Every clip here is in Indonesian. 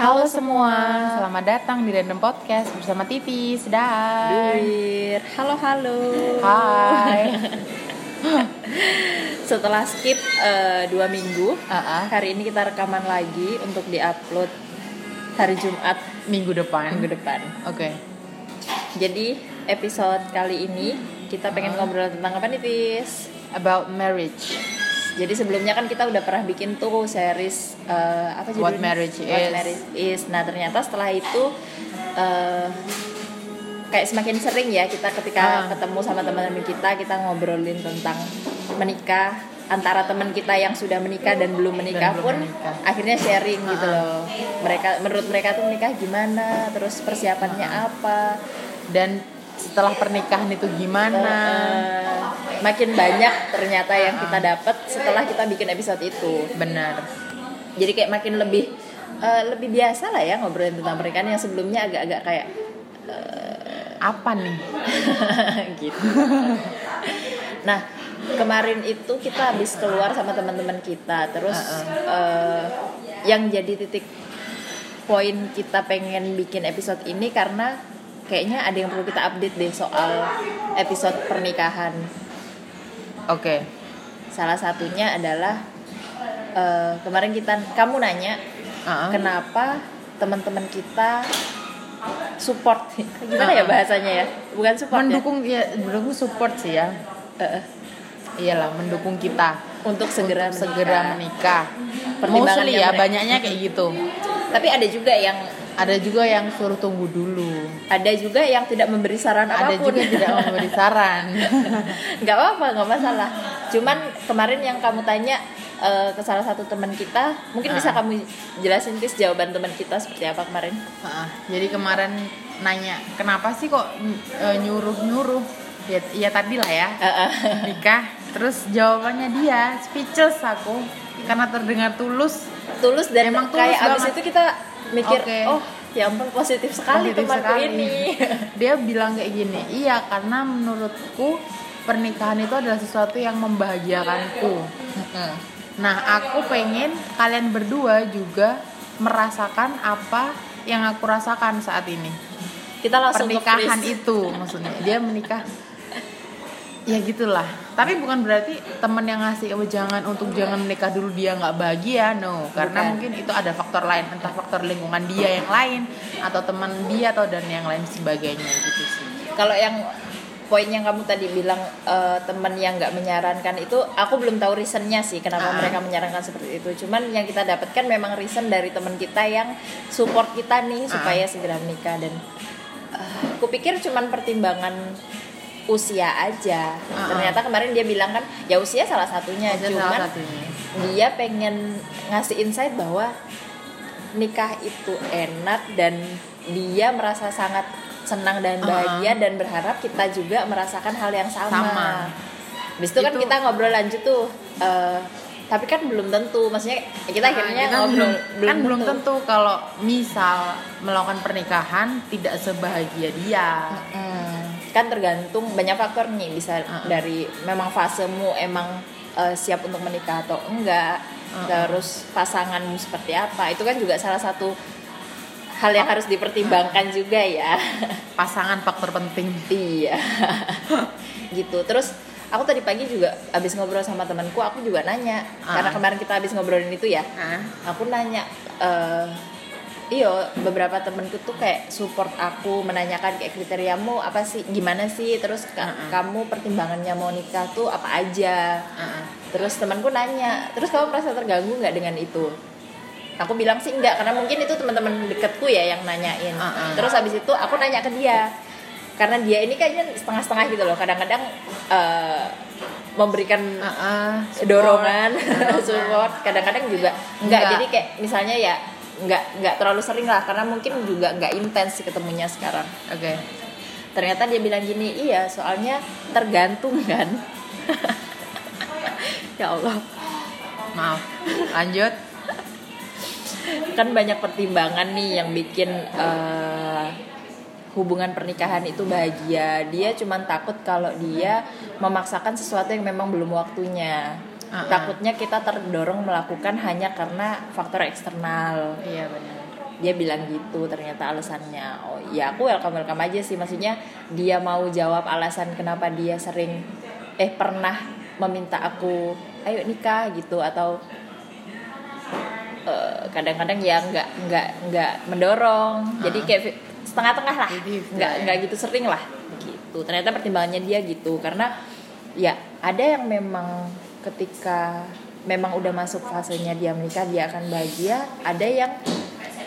Halo semua, selamat datang di Random Podcast bersama Titi, sedang. Duir. Halo halo. Hai. Setelah skip eh, dua minggu, Uh-uh. hari ini kita rekaman lagi untuk diupload hari Jumat Minggu depan. minggu depan. Oke. Jadi episode kali ini kita pengen ngobrol tentang apa nih Tis? About marriage. Jadi sebelumnya kan kita udah pernah bikin tuh series eh, apa judulnya? What Marriage What Is. Marriage Is. Nah ternyata setelah itu eh, kayak semakin sering ya kita ketika Ah. ketemu sama teman-teman kita kita ngobrolin tentang menikah antara teman kita yang sudah menikah dan belum menikah belum pun menikah. akhirnya sharing gitu Ah. loh. Mereka menurut mereka tuh menikah gimana, terus persiapannya Ah. apa. Dan setelah pernikahan itu gimana? Eh, makin banyak ternyata yang kita dapat setelah kita bikin episode itu. Benar. jadi kayak makin lebih eh, lebih biasa lah ya ngobrolin tentang pernikahan yang sebelumnya agak-agak kayak Apa nih? gitu. nah kemarin itu kita habis keluar sama teman-teman kita terus eh, yang jadi titik poin kita pengen bikin episode ini karena kayaknya ada yang perlu kita update deh soal episode pernikahan Oke. salah satunya adalah eh, kemarin kita kamu nanya Uh-uh. kenapa teman-teman kita support gimana ya Uh-uh. bahasanya ya bukan support Mendukung ya, mendukung support sih ya. ya eh. Iyalah, mendukung kita untuk segera Untuk segera menikah. Mostly ya, mereka. banyaknya kayak gitu. tapi ada juga yang Ada juga yang suruh tunggu dulu. ada juga yang tidak memberi saran Ada apa pun juga yang tidak memberi saran. nggak apa-apa nggak masalah cuman kemarin yang kamu tanya eh, ke salah satu teman kita mungkin bisa Ah. kamu jelasin tis jawaban teman kita seperti apa kemarin Heeh, jadi kemarin nanya kenapa sih kok nyuruh nyuruh ya, ya tadi lah ya Eh, eh. nikah terus jawabannya dia speechless aku karena terdengar tulus tulus dan Emang tulus kayak abis banget. itu kita mikir Oke. oh ya ampun positif sekali Positif temanku sekali. ini. Dia bilang kayak gini iya karena menurutku pernikahan itu adalah sesuatu yang membahagiakanku. Nah aku pengen kalian berdua juga merasakan apa yang aku rasakan saat ini. Kita langsung pernikahan itu maksudnya. Dia menikah ya gitulah tapi bukan berarti teman yang ngasih oh, jangan untuk jangan menikah dulu dia nggak bahagia no karena Bukan. mungkin itu ada faktor lain entah faktor lingkungan dia yang lain atau teman dia atau dan yang lain sebagainya gitu sih kalau yang poin yang kamu tadi bilang eh, teman yang nggak menyarankan itu aku belum tahu reasonnya sih kenapa Ah. mereka menyarankan seperti itu cuman yang kita dapatkan memang reason dari teman kita yang support kita nih Ah. supaya segera menikah dan eh, aku pikir cuman pertimbangan usia aja Ah. ternyata kemarin dia bilang kan ya usia salah satunya Itu cuman salah satunya dia pengen ngasih insight bahwa nikah itu enak dan dia merasa sangat senang dan bahagia dan berharap kita juga merasakan hal yang sama. Sama. Habis itu kan Itu- kita ngobrol lanjut tuh. eh, tapi kan belum tentu, maksudnya kita akhirnya Kita ngobrol belum, kan belum tentu kalau misal melakukan pernikahan tidak sebahagia dia Hmm, kan tergantung banyak faktor nih bisa Uh-uh. dari memang fasemu emang eh, siap untuk menikah atau enggak Uh-uh. terus pasanganmu seperti apa itu kan juga salah satu hal Oh. yang harus dipertimbangkan juga ya pasangan faktor penting iya gitu terus aku tadi pagi juga habis ngobrol sama temanku aku juga nanya Ah. karena kemarin kita habis ngobrolin itu ya Ah. aku nanya eh iyo beberapa temenku tuh kayak support aku menanyakan kayak kriteriamu apa sih gimana sih terus ka- Mm-mm. kamu pertimbangannya mau nikah tuh apa aja Ah. terus temanku nanya terus kamu merasa terganggu nggak dengan itu aku bilang sih enggak karena mungkin itu teman-teman deketku ya yang nanyain Mm-mm. terus habis itu aku nanya ke dia karena dia ini kayaknya setengah-setengah gitu loh kadang-kadang eh, memberikan ah, support. dorongan support kadang-kadang juga enggak, Enggak. jadi kayak misalnya ya enggak enggak terlalu sering lah karena mungkin juga enggak intens sih ketemunya sekarang Oke. ternyata dia bilang gini iya soalnya tergantung kan ya Allah Maaf. Lanjut. kan banyak pertimbangan nih yang bikin eh, hubungan pernikahan itu bahagia dia cuman takut kalau dia memaksakan sesuatu yang memang belum waktunya Uh-uh. takutnya kita terdorong melakukan hanya karena faktor eksternal. Iya benar. dia bilang gitu ternyata alasannya. Oh ya aku welcome welcome aja sih. Maksudnya dia mau jawab alasan kenapa dia sering eh pernah meminta aku ayo nikah gitu. Atau eh, kadang-kadang ya nggak nggak nggak mendorong. Jadi kayak setengah-tengah lah. Jadi, nggak ya. nggak gitu sering lah. Gitu. Ternyata pertimbangannya dia gitu. Karena ya ada yang memang ketika memang udah masuk fasenya dia menikah dia akan bahagia. Ada yang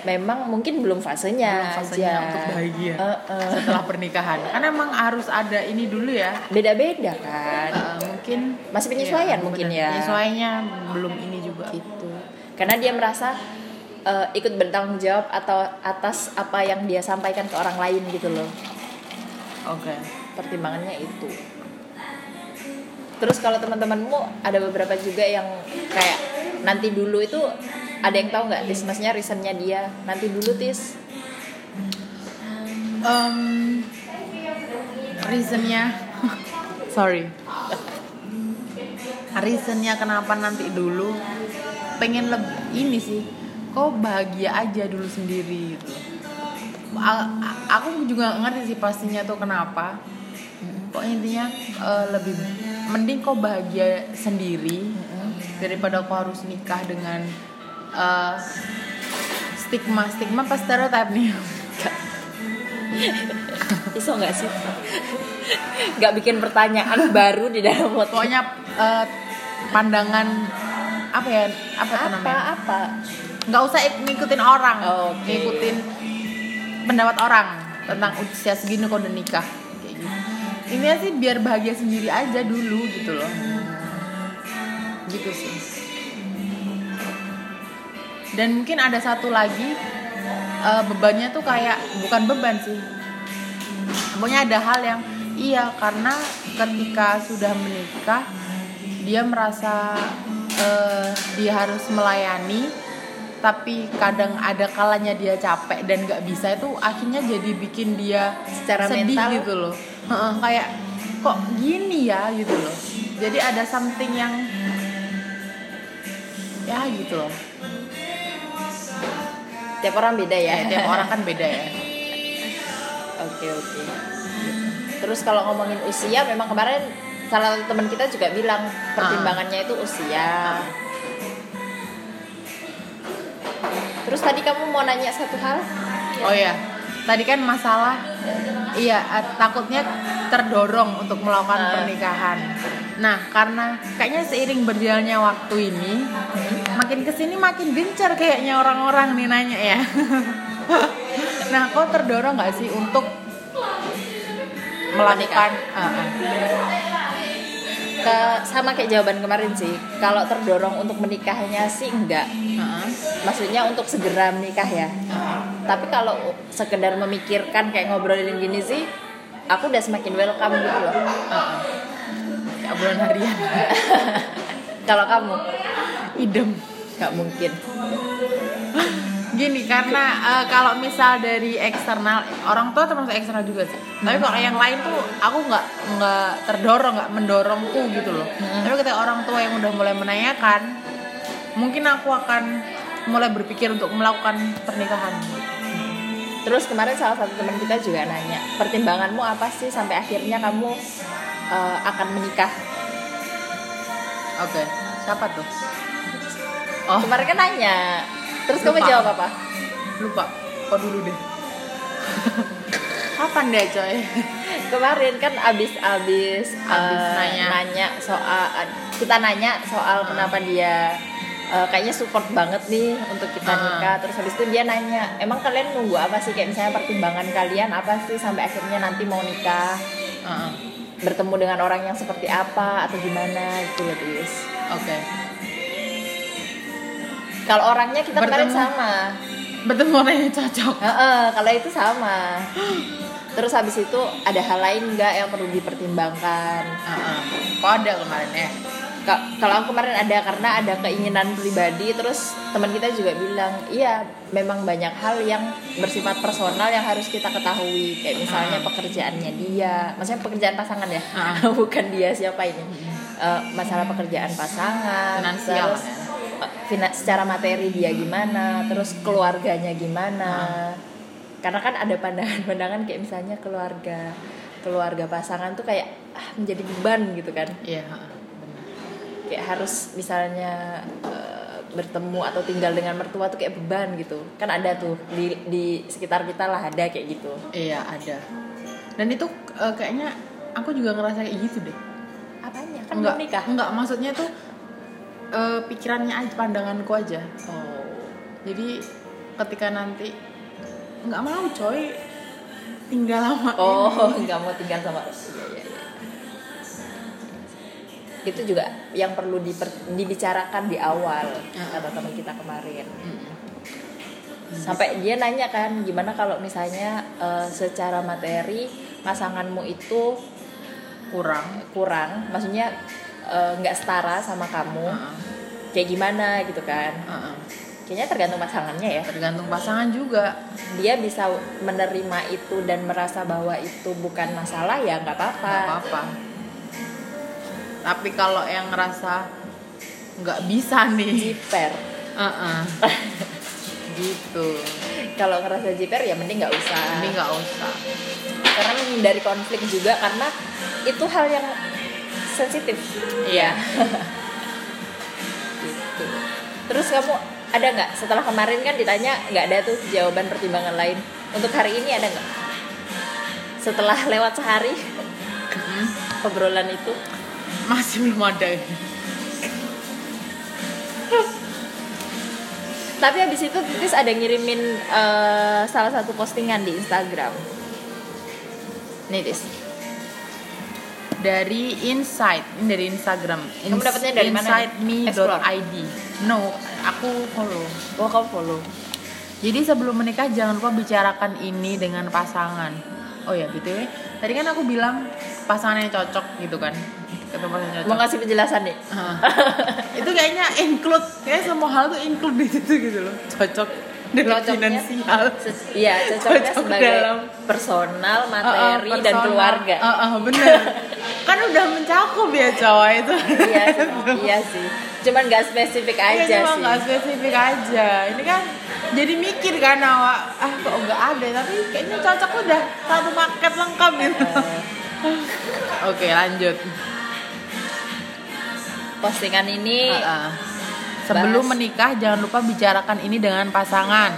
memang mungkin belum fasenya, Belum fasenya aja. untuk bahagia. Eh, eh. setelah pernikahan. Kan emang harus ada ini dulu ya. Beda-beda kan? Eh, mungkin Masih penyesuaian Iya, mungkin benar. ya. penyesuaiannya belum ini juga. Gitu. Karena dia merasa eh, ikut bertanggung jawab atau atas apa yang dia sampaikan ke orang lain gitu loh. Oke. Pertimbangannya itu terus kalau teman-temanmu ada beberapa juga yang kayak nanti dulu itu ada yang tahu nggak tis? Reasonnya dia nanti dulu tis. Um, reasonnya. Sorry. Reasonnya kenapa nanti dulu? Pengen lebih ini sih kok bahagia aja dulu sendiri gitu. Aku juga ngerti sih pastinya tuh kenapa kok intinya eh, lebih mending kok bahagia sendiri daripada kau harus nikah dengan eh, stigma stigma pas stereotip nih? Iso nggak sih? Nggak bikin pertanyaan baru di dalam otak pokoknya eh, pandangan apa ya apa, apa namanya? apa? Nggak usah ik- ngikutin orang. Oh, oke. ngikutin pendapat orang tentang usia segini kok udah nikah intinya sih biar bahagia sendiri aja dulu gitu loh. Gitu sih. Dan mungkin ada satu lagi eh, bebannya tuh kayak bukan beban sih. Pokoknya ada hal yang iya karena ketika sudah menikah dia merasa eh, dia harus melayani tapi kadang ada kalanya dia capek dan nggak bisa itu akhirnya jadi bikin dia Secara sedih mental? gitu loh Heeh, kayak kok gini ya gitu loh jadi ada something yang ya gitu loh tiap orang beda ya ya tiap orang kan beda ya Oke oke. Terus kalau ngomongin usia, memang kemarin salah satu teman kita juga bilang pertimbangannya itu usia. Terus tadi kamu mau nanya satu hal? Oh ya, tadi kan masalah iya eh, takutnya terdorong untuk melakukan Ah. pernikahan. Nah, karena kayaknya seiring berjalannya waktu ini makin ke sini makin gencar kayaknya orang-orang nih nanya ya. nah, kok terdorong nggak sih untuk melakukan Ah, ah. Ke sama kayak jawaban kemarin sih. Kalau terdorong untuk menikahnya sih enggak. Ah. Maksudnya untuk segera menikah ya. Tapi kalau sekedar memikirkan kayak ngobrolin gini sih, aku udah semakin welcome gitu loh. Kayak bulan harian. Kalau kamu Idem. nggak mungkin. Gini karena eh, kalau misal dari eksternal orang tua termasuk eksternal juga sih. Tapi kalau yang lain tuh aku nggak nggak terdorong nggak mendorongku gitu loh. Tapi ketika orang tua yang udah mulai menanyakan, mungkin aku akan mulai berpikir untuk melakukan pernikahan. Terus kemarin salah satu teman kita juga nanya, pertimbanganmu apa sih sampai akhirnya kamu eh, akan menikah? Oke, siapa tuh? Oh, Kemarin kan nanya, terus kamu Lupa. jawab apa? lupa. Kok dulu deh. Kapan deh coy? Kemarin kan abis abis, Abis eh, nanya. soal kita nanya soal kenapa dia eh, kayaknya support banget nih untuk kita Ah. nikah. Terus habis itu dia nanya, emang kalian nunggu apa sih kayak misalnya pertimbangan kalian apa sih sampai akhirnya nanti mau nikah? Heeh. Bertemu dengan orang yang seperti apa atau gimana gitu loh, Tis. Oke. Kalau orangnya kita kemarin Bertemu. sama. Bertemu orang yang cocok. Heeh, kalau itu sama. Terus habis itu ada hal lain nggak yang perlu dipertimbangkan? Heeh. Kok ada kemarin ya? Ka- Kalau aku kemarin ada karena ada keinginan pribadi, terus teman kita juga bilang, iya memang banyak hal yang bersifat personal yang harus kita ketahui, kayak misalnya Ah. pekerjaannya dia, maksudnya pekerjaan pasangan ya, Ah. bukan dia siapa ini, Eh, masalah pekerjaan pasangan, Finansial terus ya. Secara materi dia gimana terus keluarganya gimana. Karena kan ada pandangan-pandangan kayak misalnya keluarga keluarga pasangan tuh kayak ah, menjadi beban gitu kan. Iya benar. kayak harus misalnya eh, bertemu atau tinggal dengan mertua tuh kayak beban gitu. Kan ada tuh di di sekitar kita lah ada kayak gitu. Iya ada. Dan itu eh, kayaknya aku juga ngerasa kayak gitu deh. Apanya? Kan enggak belum nikah. enggak maksudnya tuh eh, pikirannya aja pandanganku aja. Oh. Jadi ketika nanti nggak mau coy. Tinggal lama oh nggak mau tinggal sama iya, iya, iya. itu juga yang perlu diper- dibicarakan di awal kata teman kita kemarin. Sampai dia nanya kan gimana kalau misalnya eh, secara materi pasanganmu itu kurang. kurang. Maksudnya eh, nggak setara sama kamu Heeh. kayak gimana gitu kan. Heeh. kayaknya tergantung pasangannya ya. Tergantung pasangan juga. Dia bisa menerima itu dan merasa bahwa itu bukan masalah ya nggak apa-apa. Nggak apa-apa. Tapi kalau yang ngerasa nggak bisa nih. Jiper. Heeh. gitu. Kalau ngerasa jiper ya mending nggak usah. Ini nggak usah. Karena menghindari konflik juga karena itu hal yang sensitif. Iya. Gitu. Terus kamu ada nggak? Setelah kemarin kan ditanya nggak ada tuh jawaban pertimbangan lain. Untuk hari ini ada nggak? Setelah lewat sehari Mm. obrolan itu. Masih belum ada tapi habis itu Titis ada ngirimin eh, salah satu postingan di Instagram. Nih Tis dari Insight ini dari Instagram. Kamu dapetnya dari insightme.id no aku follow. Oh kamu follow. Jadi sebelum menikah jangan lupa bicarakan ini dengan pasangan. Oh ya btw tadi kan aku bilang pasangan yang cocok gitu kan. Ketemu pasangan yang mau ngasih penjelasan Hah. itu kayaknya include. Kayak semua hal tuh include di situ gitu loh. Cocok dengan Cocoknya- finansial Iya, cocoknya Cocok sebagai dalam- personal, Uh, uh, materi dan personal. keluarga. Uh, uh, bener kan udah mencakup ya cowok itu iya sih, iya sih. Cuman nggak spesifik Iya, aja cuma sih. nggak spesifik aja ini kan jadi mikir kan awak ah kok nggak ada tapi kayaknya cocok udah satu paket lengkap gitu Eh, oke lanjut postingan ini Uh-uh. Sebelum Bahas. menikah jangan lupa bicarakan ini dengan pasangan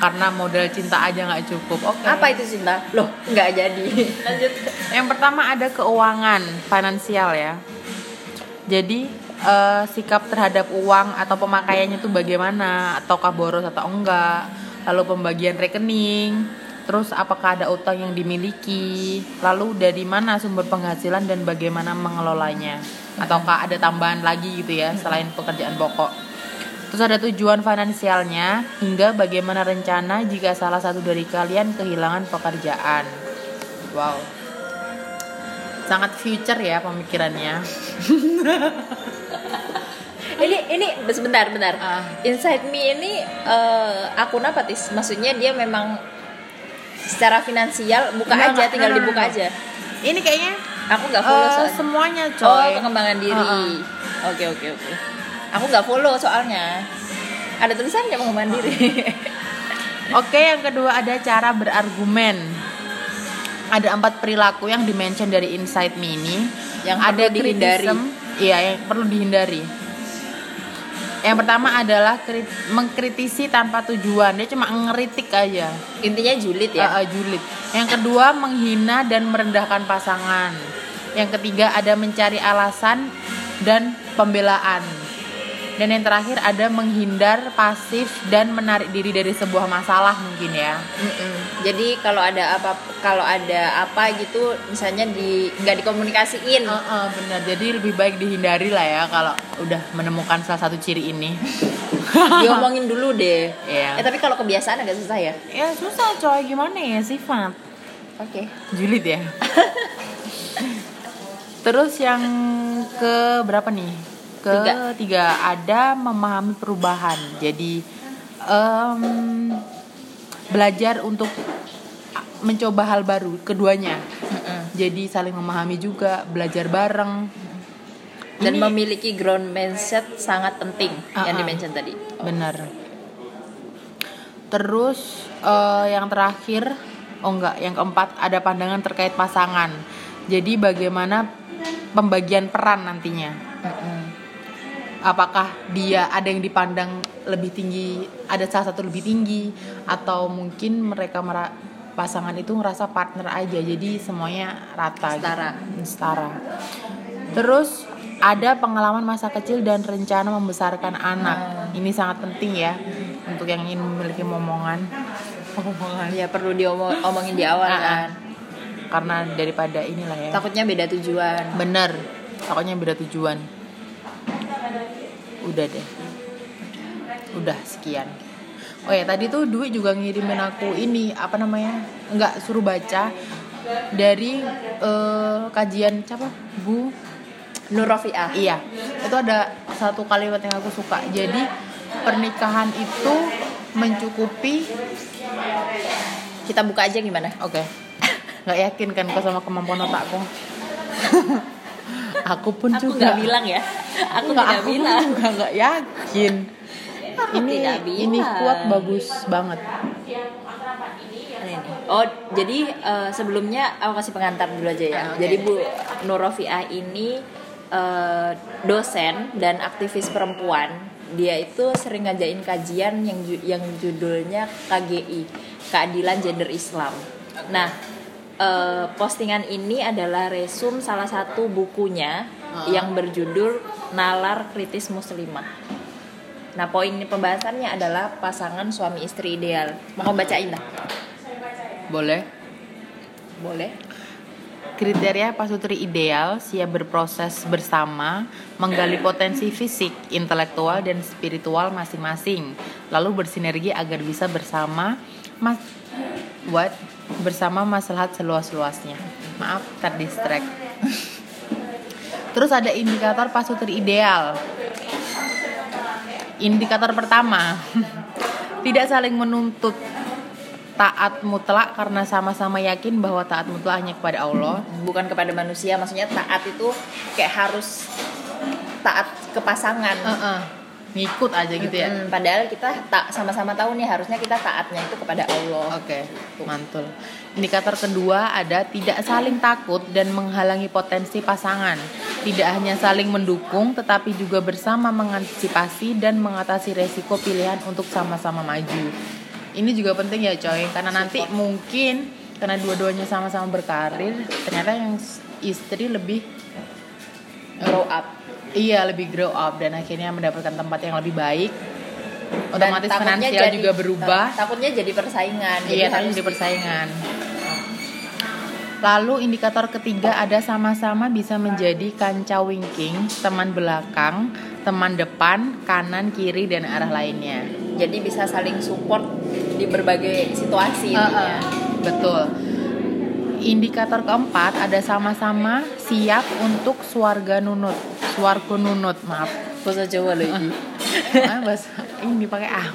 karena modal cinta aja nggak cukup oke apa itu cinta? Loh, nggak jadi. Lanjut. Yang pertama ada keuangan finansial ya. Jadi eh, sikap terhadap uang atau pemakaiannya itu bagaimana? Ataukah boros atau enggak? Lalu pembagian rekening, terus apakah ada utang yang dimiliki? Lalu dari mana sumber penghasilan dan bagaimana mengelolanya? Ataukah ada tambahan lagi gitu ya selain pekerjaan pokok? Terus ada tujuan finansialnya hingga bagaimana rencana jika salah satu dari kalian kehilangan pekerjaan. Wow. Sangat future ya pemikirannya. ini ini sebentar, bentar. Ah. Inside Me ini eh, akun apa tis? Maksudnya dia memang secara finansial buka Enggak, aja, enggak. tinggal no, dibuka no. aja. Ini kayaknya Aku nggak follow soalnya. semuanya Oh, coy. pengembangan diri. Oke, oke, oke. Aku nggak follow soalnya. Ada tulisannya pengembangan diri. Oke, yang kedua ada cara berargumen. Ada empat perilaku yang dimention dari Insight Me ini. Yang ada perlu dihindari. Iya, yang perlu dihindari. Yang pertama adalah krit- mengkritisi tanpa tujuan. Dia cuma ngeritik aja. Intinya julid ya. Uh, uh, julid. Yang kedua menghina dan merendahkan pasangan. Yang ketiga ada mencari alasan dan pembelaan. Dan yang terakhir ada menghindar pasif dan menarik diri dari sebuah masalah mungkin ya. Mm-mm. Jadi kalau ada apa kalau ada apa gitu misalnya di nggak dikomunikasiin. Uh, uh, benar. Jadi lebih baik dihindari lah ya kalau udah menemukan salah satu ciri ini. Diomongin dulu deh. Iya. Eh tapi kalau kebiasaan agak susah ya. ya susah coy gimana ya sifat. Oke. Julid ya. Terus yang ke berapa nih? Ke Tiga. tiga ada memahami perubahan. Jadi em, belajar untuk mencoba hal baru keduanya. Mm-mm. Jadi saling memahami juga, belajar bareng. dan Ini- memiliki ground mindset sangat penting yang Ah, di ah. mention tadi. Benar. Terus eh, yang terakhir, oh enggak, yang keempat ada pandangan terkait pasangan. Jadi bagaimana pembagian peran nantinya? Apakah dia ada yang dipandang lebih tinggi, ada salah satu lebih tinggi, atau mungkin mereka mera- pasangan itu ngerasa partner aja, jadi semuanya rata, gitu. Setara. setara. Terus ada pengalaman masa kecil dan rencana membesarkan anak. Ini sangat penting ya untuk yang ingin memiliki momongan. Momongan. Ya perlu diomongin di awal Ah, ah. kan. Karena daripada inilah ya. Takutnya beda tujuan. Bener. Takutnya beda tujuan. Udah deh. Udah sekian. Oh ya tadi tuh Dwi juga ngirimin aku ini apa namanya? Enggak suruh baca dari eh, kajian siapa? Bu Nur Rofiah. Iya, itu ada satu kalimat yang aku suka. Jadi pernikahan itu mencukupi. Kita buka aja gimana? Oke, nggak yakin kan kau sama kemampuan otakku. aku pun Aku juga nggak bilang ya. Aku Nggak, aku bilang. juga nggak yakin. Aku ini tidak ini kuat bagus banget. Oh, jadi eh, sebelumnya aku kasih pengantar dulu aja ya. Ah, oke. Jadi Bu Nur Rofiah ini eh, dosen dan aktivis perempuan. Dia itu sering ngajain kajian yang yang judulnya KGI, Keadilan Gender Islam. Nah, eh, postingan ini adalah resum salah satu bukunya Ah. yang berjudul Nalar Kritis Muslimah. Nah, poin pembahasannya adalah pasangan suami istri ideal. Mau bacain dah? Boleh. Boleh. Kriteria pasutri ideal siap berproses bersama, menggali potensi fisik, intelektual, dan spiritual masing-masing, lalu bersinergi agar bisa bersama mas what bersama maslahat seluas-luasnya. Maaf, terdistract. Terus ada indikator pasutri ideal. Indikator pertama, tidak saling menuntut taat mutlak karena sama-sama yakin bahwa taat mutlak hanya kepada Allah. bukan kepada manusia maksudnya taat itu kayak harus taat ke pasangan Heeh. Ngikut aja gitu ya. Mm, padahal kita tak sama-sama tahu nih harusnya kita taatnya itu kepada Allah Oke, mantul. Indikator kedua ada tidak saling takut dan menghalangi potensi pasangan. Tidak hanya saling mendukung, tetapi juga bersama mengantisipasi dan mengatasi resiko pilihan untuk sama-sama maju. Ini juga penting ya coy, karena nanti mungkin karena dua-duanya sama-sama berkarir, ternyata yang istri lebih grow up iya lebih grow up dan akhirnya mendapatkan tempat yang lebih baik. Otomatis takutnya finansial jadi- juga berubah. takutnya jadi persaingan Iya, tapi harus jadi persaingan. Lalu indikator ketiga ada sama-sama bisa menjadi kancah wingking, teman belakang, teman depan, kanan, kiri dan arah lainnya. jadi bisa saling support di berbagai situasi Heeh, intinya. betul. Indikator keempat ada sama-sama siap untuk suarga nunut, suarga nunut, maaf. bahasa Jawa lagi Ah, bahasa ini pakai ah.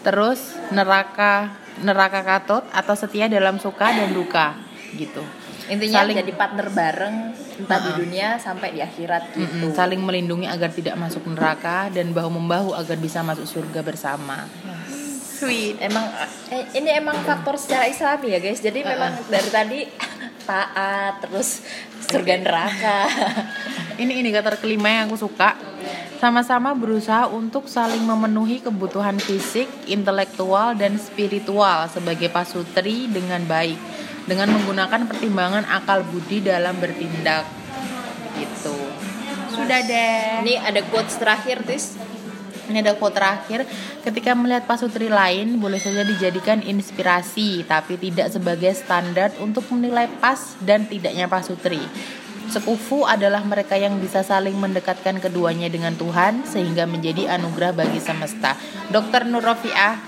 Terus neraka neraka katut atau setia dalam suka dan duka gitu. intinya Saling- jadi partner bareng entah di Heeh. dunia sampai di akhirat gitu Mm-mm, saling melindungi agar tidak masuk neraka dan bahu membahu agar bisa masuk surga bersama. Sweet. emang eh, ini emang faktor secara Islami ya guys jadi memang dari tadi taat terus surga neraka Ini indikator kelima yang aku suka. Sama-sama berusaha untuk saling memenuhi kebutuhan fisik, intelektual, dan spiritual sebagai pasutri dengan baik dengan menggunakan pertimbangan akal budi dalam bertindak. Gitu. Sudah deh. ini ada quotes terakhir tis Ini ada quote terakhir, ketika melihat pasutri lain boleh saja dijadikan inspirasi, tapi tidak sebagai standar untuk menilai pas dan tidaknya pasutri. Sepupu adalah mereka yang bisa saling mendekatkan keduanya dengan Tuhan sehingga menjadi anugerah bagi semesta. Dokter Nur Rofiah,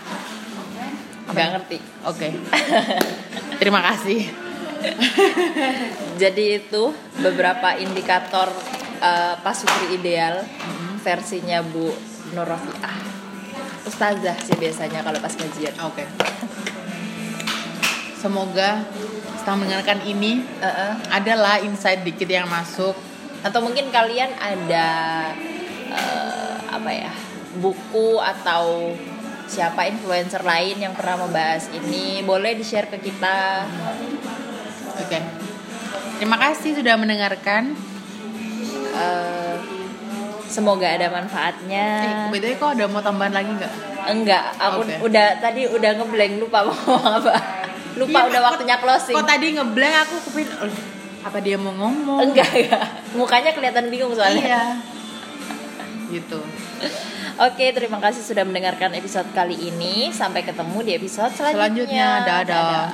nggak ngerti oke. Terima kasih. jadi itu beberapa indikator eh, pasutri ideal versinya Bu Nur Rofiah Ustazah sih biasanya kalau pas kajian Oke. Semoga setelah mendengarkan ini Heeh. adalah insight dikit yang masuk atau mungkin kalian ada eh, apa ya buku atau siapa influencer lain yang pernah membahas ini boleh di share ke kita Oke. Terima kasih sudah mendengarkan. Eh, semoga ada manfaatnya Eh, btw kok ada mau tambahan lagi nggak? enggak aku Oke. udah tadi udah ngeblank lupa mau apa lupa Iya, udah kok- waktunya closing Kok tadi ngeblank aku kepin "Oh, apa dia mau ngomong? enggak enggak mukanya kelihatan bingung soalnya Iya. gitu. Oke, terima kasih sudah mendengarkan episode kali ini. Sampai ketemu di episode selanjutnya. Selanjutnya, dadah. Dadah.